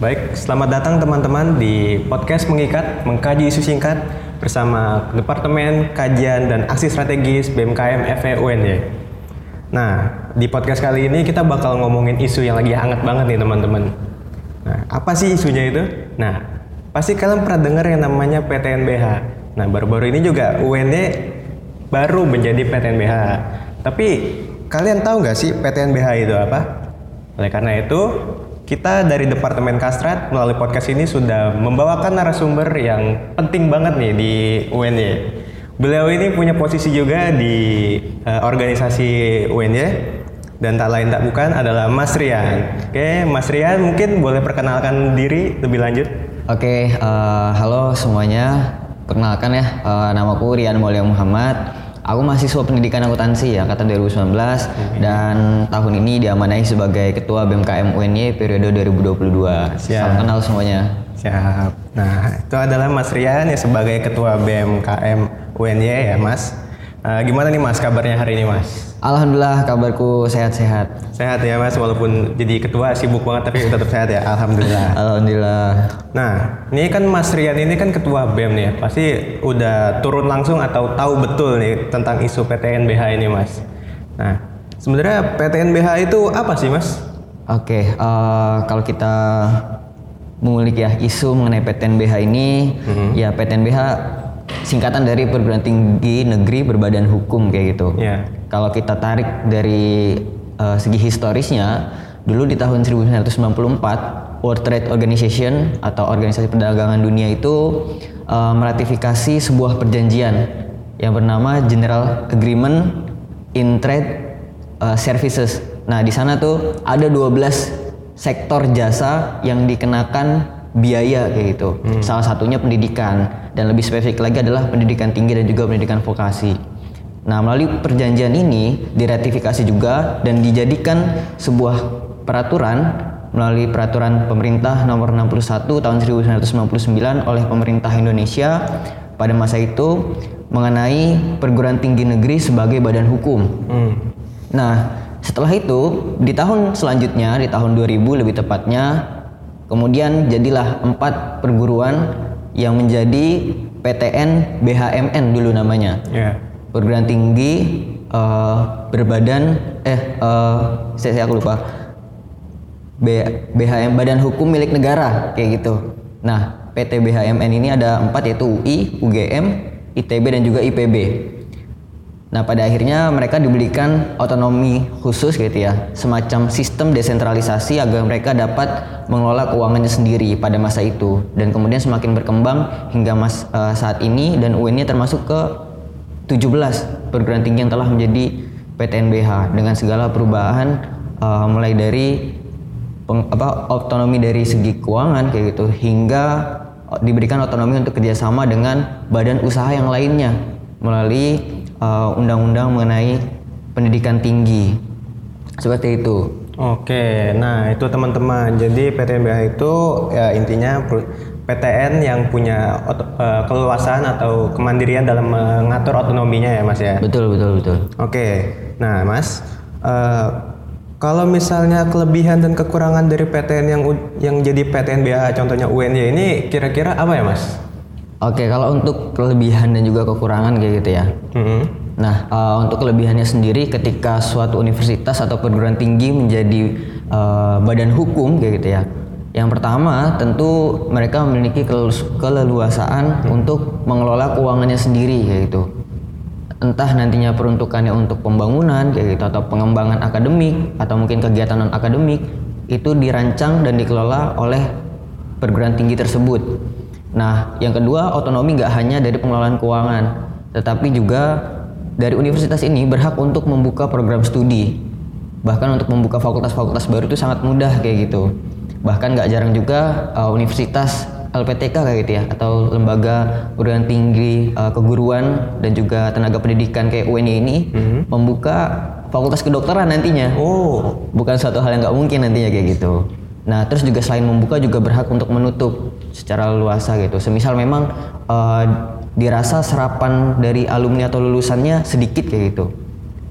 Baik, selamat datang teman-teman di podcast Mengikat, mengkaji isu singkat bersama Departemen Kajian dan Aksi Strategis BMKM FEUNY. Nah, di podcast kali ini kita bakal ngomongin isu yang lagi hangat banget nih teman-teman. Nah, apa sih isunya itu? Nah, pasti kalian pernah dengar yang namanya PTNBH. Nah, baru-baru ini juga UNY baru menjadi PTNBH. Tapi kalian tahu nggak sih PTNBH itu apa? Oleh karena itu, kita dari Departemen Kastrat melalui podcast ini sudah membawakan narasumber yang penting banget nih di UNY. Beliau ini punya posisi juga di uh, organisasi UNY dan tak lain tak bukan adalah Mas Rian. Oke, Mas Rian mungkin boleh perkenalkan diri lebih lanjut. Oke, uh, halo semuanya. Perkenalkan ya, uh, namaku Rian Mulia Muhammad. Aku mahasiswa pendidikan akuntansi ya, angkatan 2019 hmm. dan tahun ini diamanai sebagai ketua BMKM UNY periode 2022. Siap. Salam kenal semuanya. Siap. Nah, itu adalah Mas Rian ya sebagai ketua BMKM UNY ya, Mas. Uh, gimana nih Mas kabarnya hari ini Mas? Alhamdulillah kabarku sehat-sehat. Sehat ya Mas walaupun jadi ketua sibuk banget tapi tetap sehat ya. Alhamdulillah. Alhamdulillah. Nah, ini kan Mas Rian ini kan ketua BEM nih ya. Pasti udah turun langsung atau tahu betul nih tentang isu PTNBH ini Mas. Nah, sebenarnya PTNBH itu apa sih Mas? Oke, uh, kalau kita mengulik ya isu mengenai PTNBH ini, mm -hmm. ya PTNBH singkatan dari perguruan tinggi negeri berbadan hukum kayak gitu. Yeah. Kalau kita tarik dari uh, segi historisnya, dulu di tahun 1994 World Trade Organization atau Organisasi Perdagangan Dunia itu uh, meratifikasi sebuah perjanjian yang bernama General Agreement in Trade uh, Services. Nah, di sana tuh ada 12 sektor jasa yang dikenakan biaya kayak gitu. Hmm. Salah satunya pendidikan dan lebih spesifik lagi adalah pendidikan tinggi dan juga pendidikan vokasi. Nah, melalui perjanjian ini diratifikasi juga dan dijadikan sebuah peraturan melalui peraturan pemerintah nomor 61 tahun 1999 oleh pemerintah Indonesia pada masa itu mengenai perguruan tinggi negeri sebagai badan hukum. Hmm. Nah, setelah itu di tahun selanjutnya di tahun 2000 lebih tepatnya Kemudian jadilah empat perguruan yang menjadi PTN BHMN dulu namanya. Yeah. Perguruan tinggi uh, berbadan eh uh, saya, saya aku lupa. B, BHM Badan Hukum milik negara kayak gitu. Nah, PT BHMN ini ada empat yaitu UI, UGM, ITB dan juga IPB. Nah, pada akhirnya mereka diberikan otonomi khusus gitu ya, semacam sistem desentralisasi agar mereka dapat mengelola keuangannya sendiri pada masa itu. Dan kemudian semakin berkembang hingga mas uh, saat ini dan UN-nya termasuk ke 17 perguruan tinggi yang telah menjadi PTNBH dengan segala perubahan uh, mulai dari peng, apa otonomi dari segi keuangan kayak gitu hingga diberikan otonomi untuk kerjasama dengan badan usaha yang lainnya melalui uh, undang-undang mengenai pendidikan tinggi seperti itu. Oke, nah itu teman-teman. Jadi PTNBH itu ya intinya PTN yang punya uh, keluasan atau kemandirian dalam mengatur otonominya ya Mas ya. Betul betul betul. Oke, nah Mas, uh, kalau misalnya kelebihan dan kekurangan dari PTN yang yang jadi PTNBH contohnya UNY ini kira-kira apa ya Mas? Oke, kalau untuk kelebihan dan juga kekurangan kayak gitu ya. Mm-hmm. Nah, uh, untuk kelebihannya sendiri ketika suatu universitas atau perguruan tinggi menjadi uh, badan hukum kayak gitu ya. Yang pertama, tentu mereka memiliki keleluasaan mm-hmm. untuk mengelola keuangannya sendiri kayak gitu. Entah nantinya peruntukannya untuk pembangunan kayak gitu atau pengembangan akademik atau mungkin kegiatan non akademik itu dirancang dan dikelola oleh perguruan tinggi tersebut. Nah, yang kedua, otonomi nggak hanya dari pengelolaan keuangan, tetapi juga dari universitas ini berhak untuk membuka program studi. Bahkan untuk membuka fakultas-fakultas baru itu sangat mudah kayak gitu. Bahkan nggak jarang juga uh, universitas LPTK kayak gitu ya atau lembaga perguruan tinggi uh, keguruan dan juga tenaga pendidikan kayak UNY ini mm-hmm. membuka fakultas kedokteran nantinya. Oh, bukan suatu hal yang nggak mungkin nantinya kayak gitu. Nah, terus juga selain membuka juga berhak untuk menutup secara luasa gitu. Semisal memang uh, dirasa serapan dari alumni atau lulusannya sedikit kayak gitu.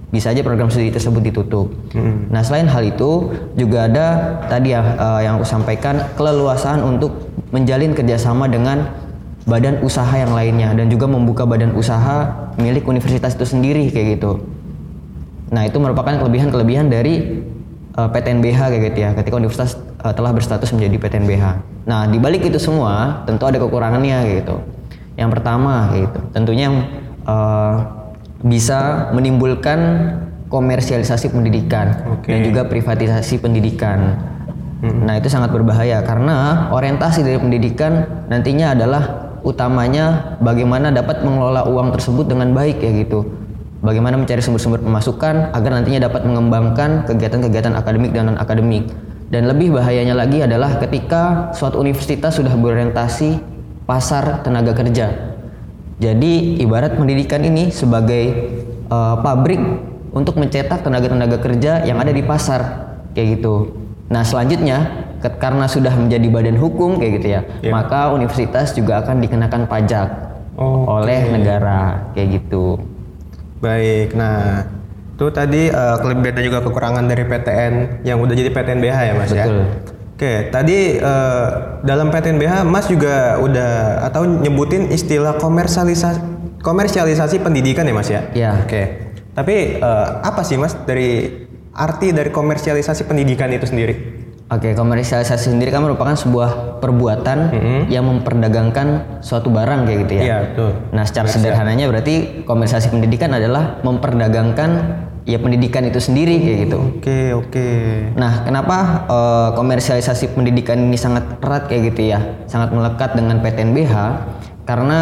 bisa aja program studi tersebut ditutup. Hmm. Nah selain hal itu juga ada tadi ya uh, yang aku sampaikan keleluasaan untuk menjalin kerjasama dengan badan usaha yang lainnya dan juga membuka badan usaha milik universitas itu sendiri kayak gitu. Nah itu merupakan kelebihan-kelebihan dari uh, PTNBH kayak gitu ya ketika universitas uh, telah berstatus menjadi PTNBH. Nah di balik itu semua tentu ada kekurangannya kayak gitu. Yang pertama kayak gitu tentunya yang uh, bisa menimbulkan komersialisasi pendidikan okay. dan juga privatisasi pendidikan. Hmm. Nah, itu sangat berbahaya karena orientasi dari pendidikan nantinya adalah utamanya bagaimana dapat mengelola uang tersebut dengan baik ya gitu. Bagaimana mencari sumber-sumber pemasukan agar nantinya dapat mengembangkan kegiatan-kegiatan akademik dan non-akademik. Dan lebih bahayanya lagi adalah ketika suatu universitas sudah berorientasi pasar tenaga kerja jadi ibarat pendidikan ini sebagai uh, pabrik untuk mencetak tenaga-tenaga kerja yang ada di pasar kayak gitu. Nah selanjutnya karena sudah menjadi badan hukum kayak gitu ya, yeah. maka universitas juga akan dikenakan pajak oh, oleh okay. negara kayak gitu. Baik, nah itu tadi uh, kelebihan dan juga kekurangan dari PTN yang udah jadi PTN BH ya mas ya? Betul. ya. Oke, tadi uh, dalam PTNBH Mas juga udah atau nyebutin istilah komersialisasi komersialisasi pendidikan ya Mas ya? Iya. Oke. Tapi uh, apa sih Mas dari arti dari komersialisasi pendidikan itu sendiri? Oke, komersialisasi sendiri kan merupakan sebuah perbuatan mm -hmm. yang memperdagangkan suatu barang kayak gitu ya. Iya, betul. Nah, secara sederhananya berarti komersialisasi pendidikan adalah memperdagangkan ya pendidikan itu sendiri kayak gitu. Oke okay, oke. Okay. Nah kenapa uh, komersialisasi pendidikan ini sangat erat kayak gitu ya, sangat melekat dengan PTNBH karena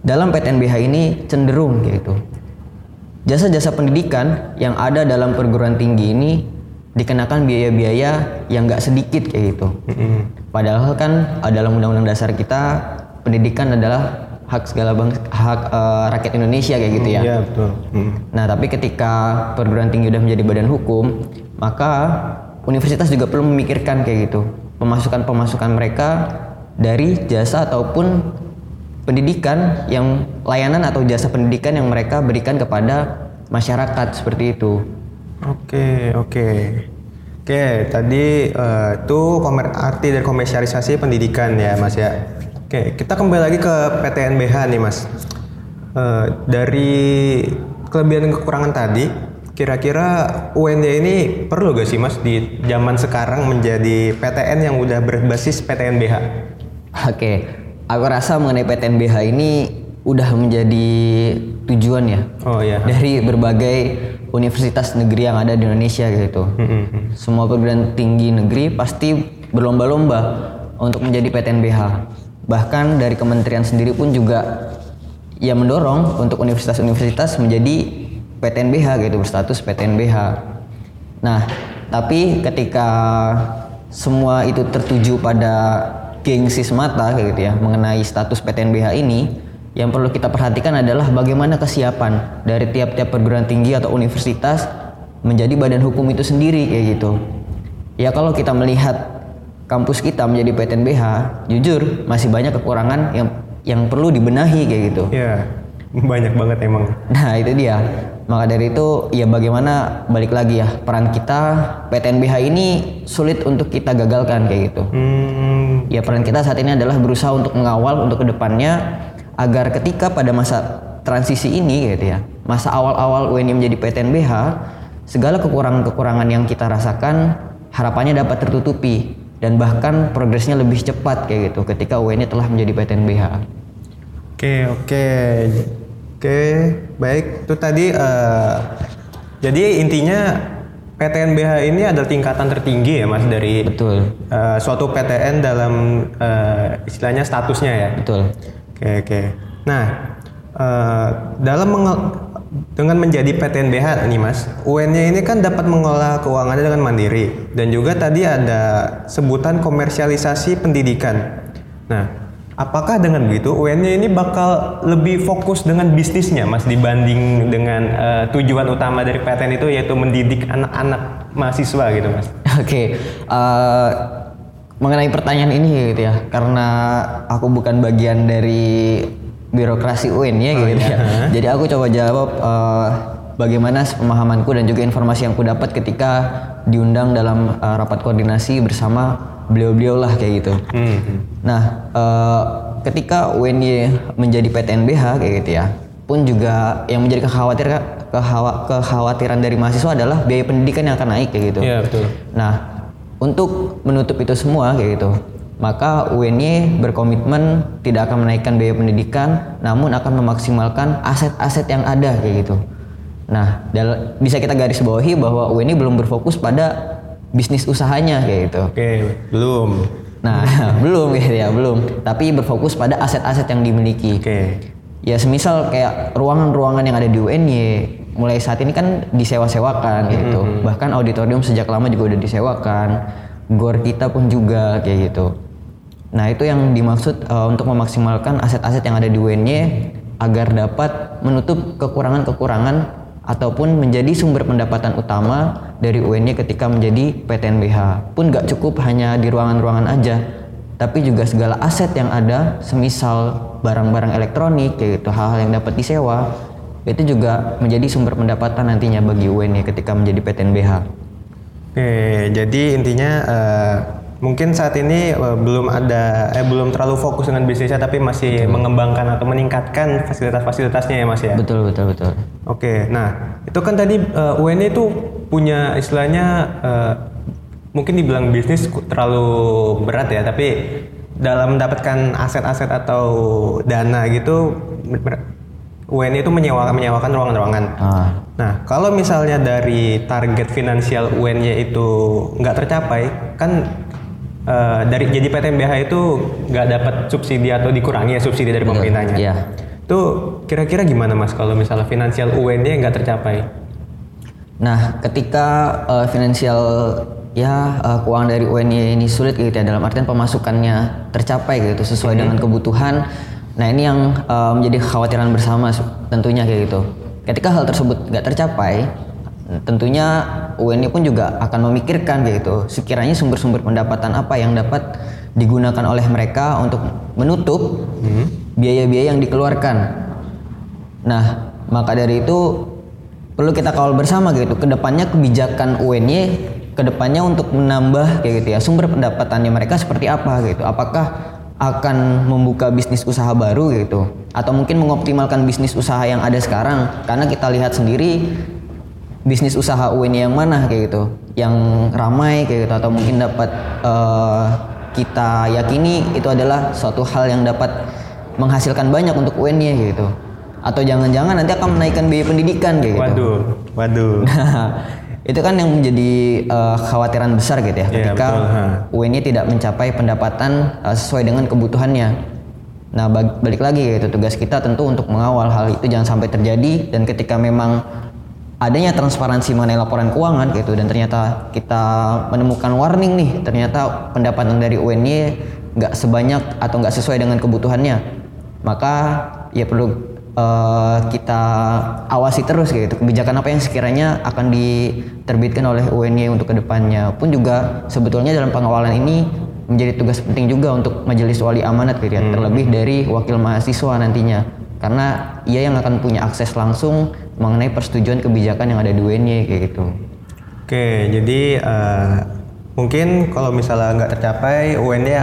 dalam PTNBH ini cenderung kayak gitu. Jasa-jasa pendidikan yang ada dalam perguruan tinggi ini dikenakan biaya-biaya yang nggak sedikit kayak gitu. Mm. Padahal kan dalam undang-undang dasar kita pendidikan adalah hak segala bangsa hak uh, rakyat Indonesia kayak gitu ya. Iya betul. Hmm. Nah tapi ketika perguruan tinggi udah menjadi badan hukum, maka universitas juga perlu memikirkan kayak gitu pemasukan pemasukan mereka dari jasa ataupun pendidikan yang layanan atau jasa pendidikan yang mereka berikan kepada masyarakat seperti itu. Oke oke. Oke, tadi uh, itu komer arti dari komersialisasi pendidikan ya, Mas ya. Oke, kita kembali lagi ke PTNBH nih Mas. Uh, dari kelebihan dan kekurangan tadi, kira-kira UNY ini perlu gak sih Mas di zaman sekarang menjadi PTN yang udah berbasis PTNBH? Oke, aku rasa mengenai PTNBH ini udah menjadi tujuan ya. Oh iya. Dari berbagai universitas negeri yang ada di Indonesia gitu. Mm -hmm. Semua perguruan tinggi negeri pasti berlomba-lomba untuk menjadi PTNBH bahkan dari kementerian sendiri pun juga ya mendorong untuk universitas-universitas menjadi PTNBH gitu berstatus PTNBH. Nah, tapi ketika semua itu tertuju pada gengsi semata gitu ya mengenai status PTNBH ini, yang perlu kita perhatikan adalah bagaimana kesiapan dari tiap-tiap perguruan tinggi atau universitas menjadi badan hukum itu sendiri kayak gitu. Ya kalau kita melihat kampus kita menjadi PTNBH, jujur masih banyak kekurangan yang yang perlu dibenahi kayak gitu. Iya, banyak banget emang. Nah itu dia. Maka dari itu ya bagaimana balik lagi ya peran kita PTNBH ini sulit untuk kita gagalkan kayak gitu. Hmm. Ya peran kita saat ini adalah berusaha untuk mengawal untuk ke depannya agar ketika pada masa transisi ini gitu ya masa awal-awal UNI menjadi PTNBH segala kekurangan-kekurangan yang kita rasakan harapannya dapat tertutupi dan bahkan progresnya lebih cepat kayak gitu ketika UNI telah menjadi PTNBH. Oke oke oke baik itu tadi uh, jadi intinya PTNBH ini adalah tingkatan tertinggi ya mas dari betul uh, suatu PTN dalam uh, istilahnya statusnya ya. Betul. Oke oke. Nah uh, dalam dengan menjadi PTNBH nih Mas, UN-nya ini kan dapat mengelola keuangannya dengan mandiri dan juga tadi ada sebutan komersialisasi pendidikan. Nah, apakah dengan begitu UN-nya ini bakal lebih fokus dengan bisnisnya Mas dibanding dengan uh, tujuan utama dari PTN itu yaitu mendidik anak-anak mahasiswa gitu Mas? Oke. Okay. Uh, eh, mengenai pertanyaan ini gitu ya, karena aku bukan bagian dari birokrasi UIN ya oh, gitu iya. ya. Jadi aku coba jawab uh, bagaimana pemahamanku dan juga informasi yang ku dapat ketika diundang dalam uh, rapat koordinasi bersama beliau-beliau lah kayak gitu. Hmm. Nah, uh, ketika UNY menjadi PTNBH kayak gitu ya, pun juga yang menjadi kekhawatiran kekhawatiran dari mahasiswa adalah biaya pendidikan yang akan naik kayak gitu. Iya betul. Nah, untuk menutup itu semua kayak gitu, maka UNY berkomitmen tidak akan menaikkan biaya pendidikan, namun akan memaksimalkan aset-aset yang ada kayak gitu. Nah, bisa kita garis bawahi bahwa UNY belum berfokus pada bisnis usahanya kayak gitu. Oke, belum. Nah, belum gitu ya, belum. Tapi berfokus pada aset-aset yang dimiliki. Oke. Ya, semisal kayak ruangan-ruangan yang ada di UNY mulai saat ini kan disewa-sewakan gitu. Mm -hmm. Bahkan auditorium sejak lama juga udah disewakan. Gor kita pun juga kayak gitu. Nah itu yang dimaksud uh, untuk memaksimalkan aset-aset yang ada di UNY agar dapat menutup kekurangan-kekurangan ataupun menjadi sumber pendapatan utama dari UNY ketika menjadi PTNBH. Pun gak cukup hanya di ruangan-ruangan aja, tapi juga segala aset yang ada, semisal barang-barang elektronik, kayak gitu, hal-hal yang dapat disewa, itu juga menjadi sumber pendapatan nantinya bagi UNY ketika menjadi PTNBH. Oke, jadi intinya uh, mungkin saat ini uh, belum ada eh belum terlalu fokus dengan bisnisnya tapi masih betul. mengembangkan atau meningkatkan fasilitas-fasilitasnya ya Mas ya. Betul betul betul. Oke, nah itu kan tadi uh, eh, UNI itu punya istilahnya uh, mungkin dibilang bisnis terlalu berat ya, tapi dalam mendapatkan aset-aset atau dana gitu UNI itu menyewakan menyewakan ruangan-ruangan. Ah. Nah, kalau misalnya dari target finansial UNY itu nggak tercapai, kan uh, dari jadi PTMBH itu nggak dapat subsidi atau dikurangi ya subsidi dari pemerintahnya. Iya. Itu kira-kira gimana mas kalau misalnya finansial UN-nya nggak tercapai? Nah, ketika uh, finansial ya uh, keuangan dari UNY ini sulit gitu ya dalam artian pemasukannya tercapai gitu sesuai hmm. dengan kebutuhan. Nah ini yang uh, menjadi kekhawatiran bersama tentunya kayak gitu. Ketika hal tersebut nggak tercapai, tentunya UNI pun juga akan memikirkan gitu sekiranya sumber-sumber pendapatan apa yang dapat digunakan oleh mereka untuk menutup hmm. biaya-biaya hmm. yang dikeluarkan. Nah, maka dari itu perlu kita kawal bersama gitu ke depannya kebijakan UNY ke depannya untuk menambah kayak gitu ya sumber pendapatannya mereka seperti apa gitu. Apakah akan membuka bisnis usaha baru gitu. Atau mungkin mengoptimalkan bisnis usaha yang ada sekarang. Karena kita lihat sendiri bisnis usaha UNY yang mana kayak gitu. Yang ramai kayak gitu. Atau mungkin dapat uh, kita yakini itu adalah suatu hal yang dapat menghasilkan banyak untuk UNY gitu. Atau jangan-jangan nanti akan menaikkan biaya pendidikan kayak gitu. Waduh, waduh. Itu kan yang menjadi uh, khawatiran besar gitu ya, yeah, ketika UNY tidak mencapai pendapatan uh, sesuai dengan kebutuhannya. Nah, balik lagi gitu tugas kita tentu untuk mengawal hal itu jangan sampai terjadi dan ketika memang adanya transparansi mengenai laporan keuangan gitu dan ternyata kita menemukan warning nih ternyata pendapatan dari UNY nggak sebanyak atau nggak sesuai dengan kebutuhannya maka ya perlu uh, kita awasi terus gitu kebijakan apa yang sekiranya akan diterbitkan oleh UNY untuk ke depannya pun juga sebetulnya dalam pengawalan ini menjadi tugas penting juga untuk majelis wali amanat gitu ya hmm. terlebih dari wakil mahasiswa nantinya karena ia yang akan punya akses langsung mengenai persetujuan kebijakan yang ada di UNY kayak gitu. Oke, jadi uh, mungkin kalau misalnya nggak tercapai UNY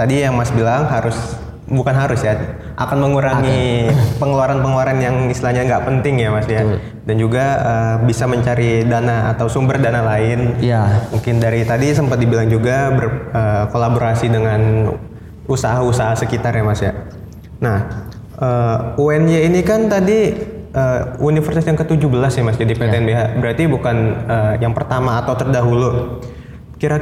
tadi yang Mas bilang harus bukan harus ya akan mengurangi pengeluaran-pengeluaran yang istilahnya nggak penting ya Mas ya Betul. dan juga uh, bisa mencari dana atau sumber dana lain. Ya. Mungkin dari tadi sempat dibilang juga berkolaborasi uh, dengan usaha-usaha sekitar ya Mas ya. Nah, uh, UNY ini kan tadi uh, universitas yang ke-17 ya Mas jadi PTNBH. Ya. Berarti bukan uh, yang pertama atau terdahulu. Kira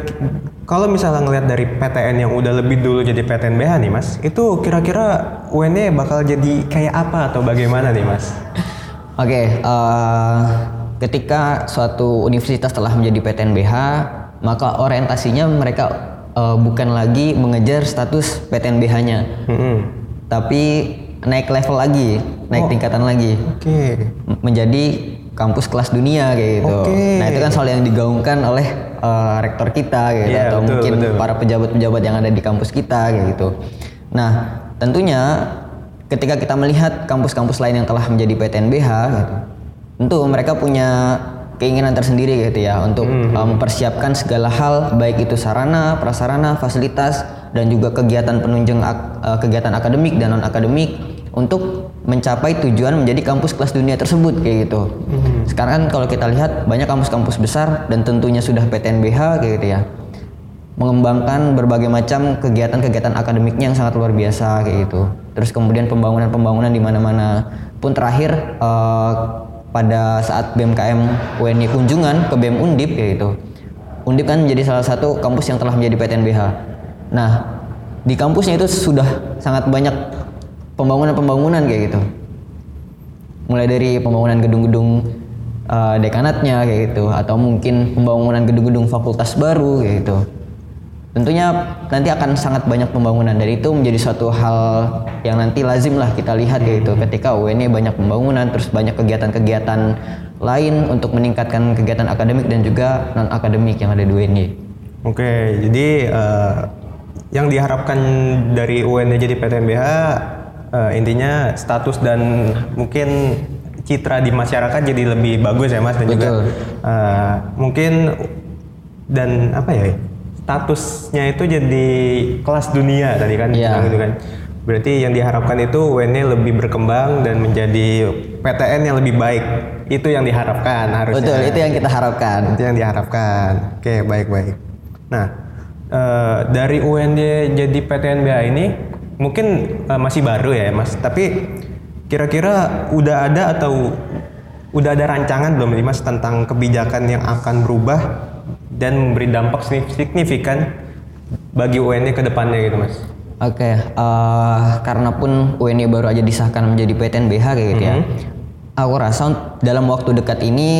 kalau misalnya ngelihat dari PTN yang udah lebih dulu jadi PTNBH nih Mas, itu kira-kira UNY bakal jadi kayak apa atau bagaimana nih Mas? Oke, okay, uh, ketika suatu universitas telah menjadi PTNBH, maka orientasinya mereka uh, bukan lagi mengejar status PTNBH-nya, mm -hmm. tapi naik level lagi, naik oh. tingkatan lagi. Oke. Okay. Menjadi kampus kelas dunia kayak gitu. Okay. Nah, itu kan soal yang digaungkan oleh uh, rektor kita gitu yeah, atau betul, mungkin betul. para pejabat-pejabat yang ada di kampus kita kayak gitu. Nah, tentunya ketika kita melihat kampus-kampus lain yang telah menjadi PTNBH gitu, tentu mereka punya keinginan tersendiri gitu ya untuk hmm. uh, mempersiapkan segala hal baik itu sarana, prasarana, fasilitas dan juga kegiatan penunjang uh, kegiatan akademik dan non akademik untuk mencapai tujuan menjadi kampus kelas dunia tersebut kayak gitu. Hmm. Sekarang kan kalau kita lihat banyak kampus-kampus besar dan tentunya sudah PTNBH kayak gitu ya mengembangkan berbagai macam kegiatan-kegiatan akademiknya yang sangat luar biasa kayak gitu. Terus kemudian pembangunan-pembangunan di mana-mana. Pun terakhir uh, pada saat BMKM UNI kunjungan ke BEM Undip kayak gitu. Undip kan menjadi salah satu kampus yang telah menjadi PTNBH. Nah, di kampusnya itu sudah sangat banyak pembangunan-pembangunan kayak gitu. Mulai dari pembangunan gedung-gedung uh, dekanatnya kayak gitu atau mungkin pembangunan gedung-gedung fakultas baru kayak gitu tentunya nanti akan sangat banyak pembangunan dan itu menjadi suatu hal yang nanti lazim lah kita lihat gitu ketika UNY banyak pembangunan terus banyak kegiatan-kegiatan lain untuk meningkatkan kegiatan akademik dan juga non akademik yang ada di UNY. Oke, jadi uh, yang diharapkan dari UNY jadi PTNBH uh, eh, intinya status dan mungkin citra di masyarakat jadi lebih bagus ya mas dan Betul. juga uh, mungkin dan apa ya statusnya itu jadi kelas dunia tadi kan yeah. gitu kan. Berarti yang diharapkan itu UNY lebih berkembang dan menjadi PTN yang lebih baik. Itu yang diharapkan harusnya. Betul, itu yang kita harapkan. Itu yang diharapkan. Oke, baik-baik. Nah, e, dari UNY jadi PTNBA ini mungkin e, masih baru ya, Mas. Tapi kira-kira udah ada atau udah ada rancangan belum nih Mas tentang kebijakan yang akan berubah dan memberi dampak signifikan bagi UNY ke depannya gitu mas. Oke, okay, uh, eh, karena pun UNY baru aja disahkan menjadi PTNBH kayak gitu mm -hmm. ya. Mm-hmm. Aku rasa dalam waktu dekat ini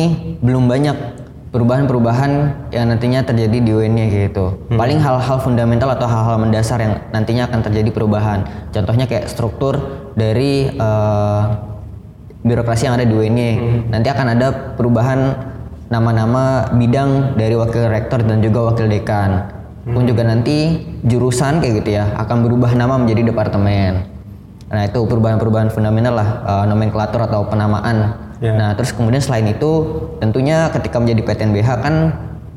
belum banyak perubahan-perubahan yang nantinya terjadi di UNY gitu. Hmm. Paling hal-hal fundamental atau hal-hal mendasar yang nantinya akan terjadi perubahan. Contohnya kayak struktur dari uh, birokrasi yang ada di UNY. Hmm. Nanti akan ada perubahan nama-nama bidang dari wakil rektor dan juga wakil dekan. Hmm. Pun juga nanti jurusan kayak gitu ya akan berubah nama menjadi departemen. Nah itu perubahan-perubahan fundamental lah uh, nomenklatur atau penamaan. Yeah. Nah terus kemudian selain itu tentunya ketika menjadi PTNBH kan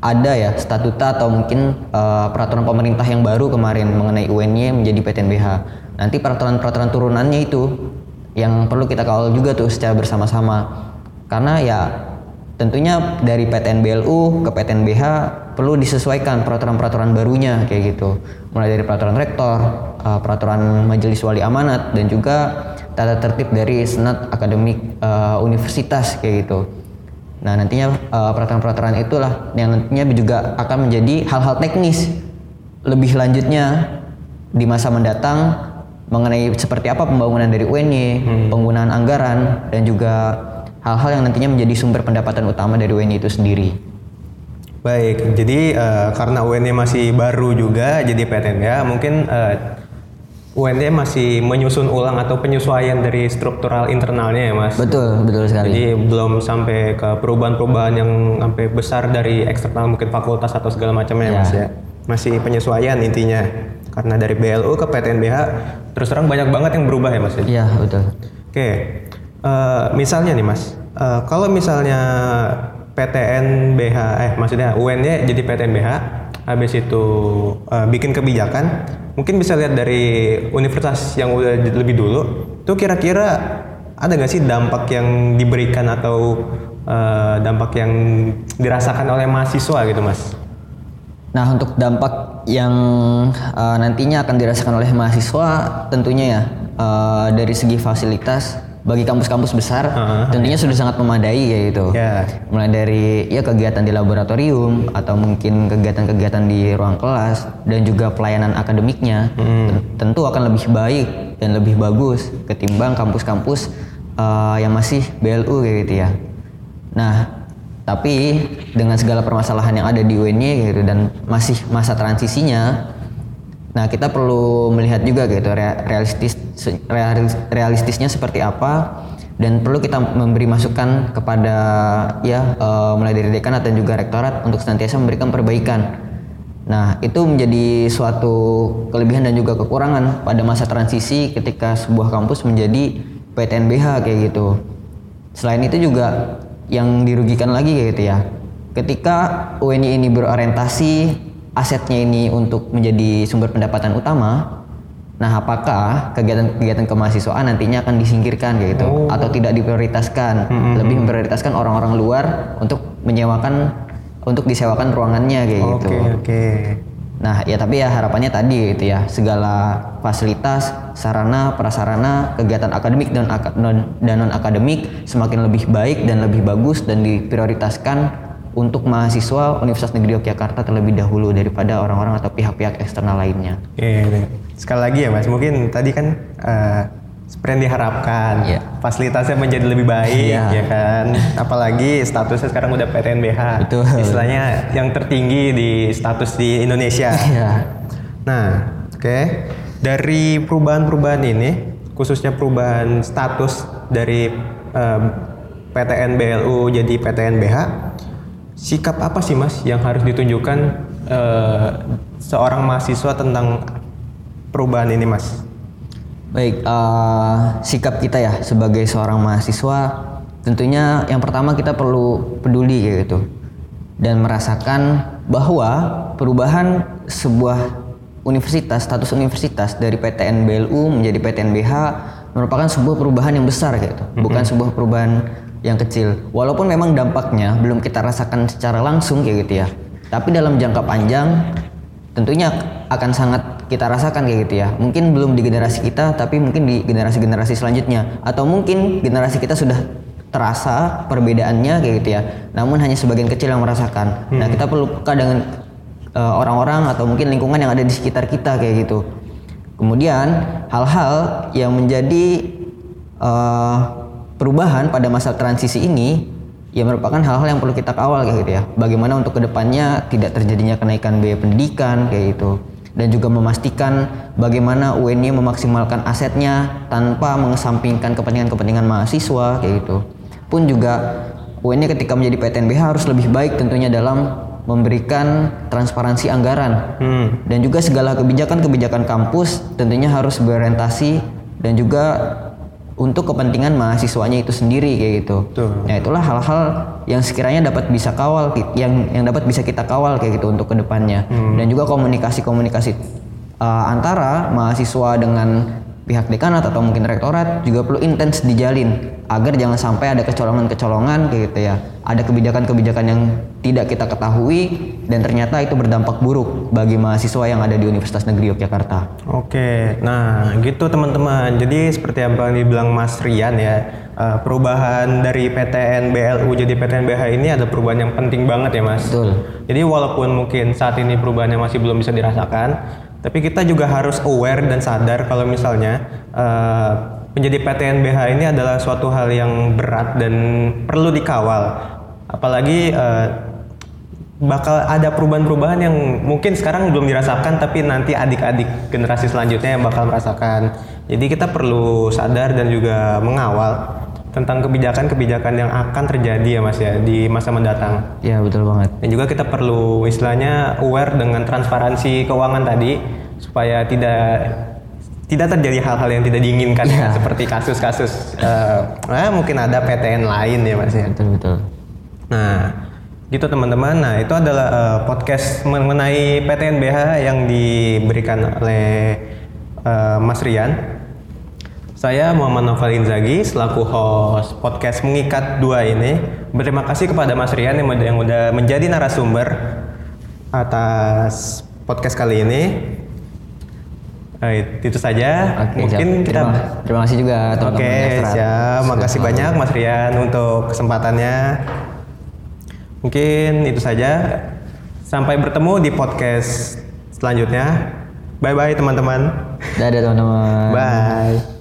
ada ya statuta atau mungkin uh, peraturan pemerintah yang baru kemarin mengenai UNY menjadi PTNBH. Nanti peraturan-peraturan turunannya itu yang perlu kita kawal juga tuh secara bersama-sama. Karena ya tentunya dari PTN BLU ke PTN BH perlu disesuaikan peraturan-peraturan barunya kayak gitu mulai dari peraturan rektor uh, peraturan majelis wali amanat dan juga tata tertib dari senat akademik uh, universitas kayak gitu nah nantinya uh, peraturan-peraturan itulah yang nantinya juga akan menjadi hal-hal teknis lebih lanjutnya di masa mendatang mengenai seperti apa pembangunan dari UNY, hmm. penggunaan anggaran dan juga hal-hal yang nantinya menjadi sumber pendapatan utama dari UNY itu sendiri. Baik, jadi uh, karena UNY masih baru juga jadi PTN ya, mungkin uh, UNY masih menyusun ulang atau penyesuaian dari struktural internalnya ya mas. Betul, betul sekali. Jadi belum sampai ke perubahan-perubahan yang sampai besar dari eksternal mungkin fakultas atau segala macamnya ya. mas ya. Masih penyesuaian intinya. Karena dari BLU ke PTNBH terus terang banyak banget yang berubah ya mas ya. Iya betul. Oke, uh, misalnya nih mas, uh, kalau misalnya PTN BH, eh maksudnya UN-nya jadi PTN BH, habis itu uh, bikin kebijakan, mungkin bisa lihat dari universitas yang udah lebih dulu, tuh kira-kira ada nggak sih dampak yang diberikan atau uh, dampak yang dirasakan oleh mahasiswa gitu mas? Nah untuk dampak yang uh, nantinya akan dirasakan oleh mahasiswa tentunya ya uh, dari segi fasilitas bagi kampus-kampus besar uh-huh. tentunya sudah sangat memadai ya itu. Yeah. Mulai dari ya kegiatan di laboratorium atau mungkin kegiatan-kegiatan di ruang kelas dan juga pelayanan akademiknya hmm. tentu akan lebih baik dan lebih bagus ketimbang kampus-kampus uh, yang masih BLU kayak gitu ya. Nah, tapi dengan segala permasalahan yang ada di UNY gitu dan masih masa transisinya Nah, kita perlu melihat juga gitu realistis realistisnya seperti apa dan perlu kita memberi masukan kepada ya uh, mulai dari dekan dan juga rektorat untuk senantiasa memberikan perbaikan. Nah, itu menjadi suatu kelebihan dan juga kekurangan pada masa transisi ketika sebuah kampus menjadi PTNBH kayak gitu. Selain itu juga yang dirugikan lagi kayak gitu ya. Ketika UNI ini berorientasi asetnya ini untuk menjadi sumber pendapatan utama, nah apakah kegiatan-kegiatan kemahasiswaan nantinya akan disingkirkan kayak gitu Oh. atau tidak diprioritaskan, lebih memprioritaskan orang-orang luar untuk menyewakan untuk disewakan ruangannya kayak gitu. Oke oke. Nah, ya tapi ya harapannya tadi gitu ya, segala fasilitas, sarana, prasarana, kegiatan akademik dan non, dan non akademik semakin lebih baik dan lebih bagus dan diprioritaskan untuk mahasiswa Universitas Negeri Yogyakarta terlebih dahulu daripada orang-orang atau pihak-pihak eksternal lainnya. Iya, iya. sekali lagi ya mas, mungkin tadi kan eh, seperti yang diharapkan, Iya. fasilitasnya menjadi lebih baik, Iya. ya kan. Apalagi statusnya sekarang udah PTNBH, Betul. istilahnya yang tertinggi di status di Indonesia. Iya. Nah, oke, dari perubahan-perubahan ini, khususnya perubahan status dari eh, PTN BLU jadi PTNBH, sikap apa sih mas yang harus ditunjukkan eh, seorang mahasiswa tentang perubahan ini mas? Baik, eh, sikap kita ya sebagai seorang mahasiswa tentunya yang pertama kita perlu peduli kayak gitu. Dan merasakan bahwa perubahan sebuah universitas status universitas dari PTN BLU menjadi PTN BH merupakan sebuah perubahan yang besar kayak gitu, bukan sebuah perubahan yang kecil. Walaupun memang dampaknya belum kita rasakan secara langsung kayak gitu ya. Tapi dalam jangka panjang tentunya akan sangat kita rasakan kayak gitu ya. Mungkin belum di generasi kita, tapi mungkin di generasi-generasi selanjutnya, atau mungkin generasi kita sudah terasa perbedaannya kayak gitu ya. Namun hanya sebagian kecil yang merasakan. Nah kita perlu peka dengan eh, orang-orang atau mungkin lingkungan yang ada di sekitar kita kayak gitu. Kemudian hal-hal yang menjadi eh, perubahan pada masa transisi ini ya merupakan hal-hal yang perlu kita kawal kayak gitu ya. Bagaimana untuk ke depannya tidak terjadinya kenaikan biaya pendidikan kayak gitu dan juga memastikan bagaimana UNY memaksimalkan asetnya tanpa mengesampingkan kepentingan-kepentingan mahasiswa kayak gitu. Pun juga UNY ketika menjadi PTNBH harus lebih baik tentunya dalam memberikan transparansi anggaran Hmm. dan juga segala kebijakan-kebijakan kampus tentunya harus berorientasi dan juga untuk kepentingan mahasiswanya itu sendiri kayak gitu. Betul. Nah itulah hal-hal yang sekiranya dapat bisa kawal, yang yang dapat bisa kita kawal kayak gitu untuk ke depannya. Dan juga komunikasi-komunikasi uh, antara mahasiswa dengan pihak dekanat atau mungkin rektorat juga perlu intens dijalin agar jangan sampai ada kecolongan-kecolongan kayak gitu ya. Ada kebijakan-kebijakan yang tidak kita ketahui dan ternyata itu berdampak buruk bagi mahasiswa yang ada di Universitas Negeri Yogyakarta. Oke, nah gitu teman-teman. Jadi seperti yang dibilang Mas Rian ya, eh, perubahan dari PTN BLU jadi PTN BH ini ada perubahan yang penting banget ya Mas. Betul. Jadi walaupun mungkin saat ini perubahannya masih belum bisa dirasakan, tapi kita juga harus aware dan sadar kalau misalnya eh, menjadi PTN BH ini adalah suatu hal yang berat dan perlu dikawal. Apalagi eh, bakal ada perubahan-perubahan yang mungkin sekarang belum dirasakan tapi nanti adik-adik generasi selanjutnya yang bakal merasakan. Jadi kita perlu sadar dan juga mengawal tentang kebijakan-kebijakan yang akan terjadi ya Mas ya di masa mendatang. Ya betul banget. Dan juga kita perlu istilahnya aware dengan transparansi keuangan tadi supaya tidak tidak terjadi hal-hal yang tidak diinginkan ya, seperti kasus-kasus eh, eh, mungkin ada PTN lain ya Mas ya. Betul betul. Nah, gitu teman-teman. Nah, itu adalah eh, podcast mengenai PTNBH yang diberikan oleh eh, Mas Rian. Saya Muhammad Novel Inzaghi selaku host podcast Mengikat 2 ini. Berterima kasih kepada Mas Rian yang, yang udah menjadi narasumber atas podcast kali ini. Eh, itu saja. Oke, Mungkin siap. kita terima, terima kasih juga teman-teman Oke, Ekstrat. siap. Makasih Sudah banyak Mas Rian untuk kesempatannya. Mungkin itu saja. Sampai bertemu di podcast selanjutnya. Bye bye teman-teman. Dadah teman-teman. Bye.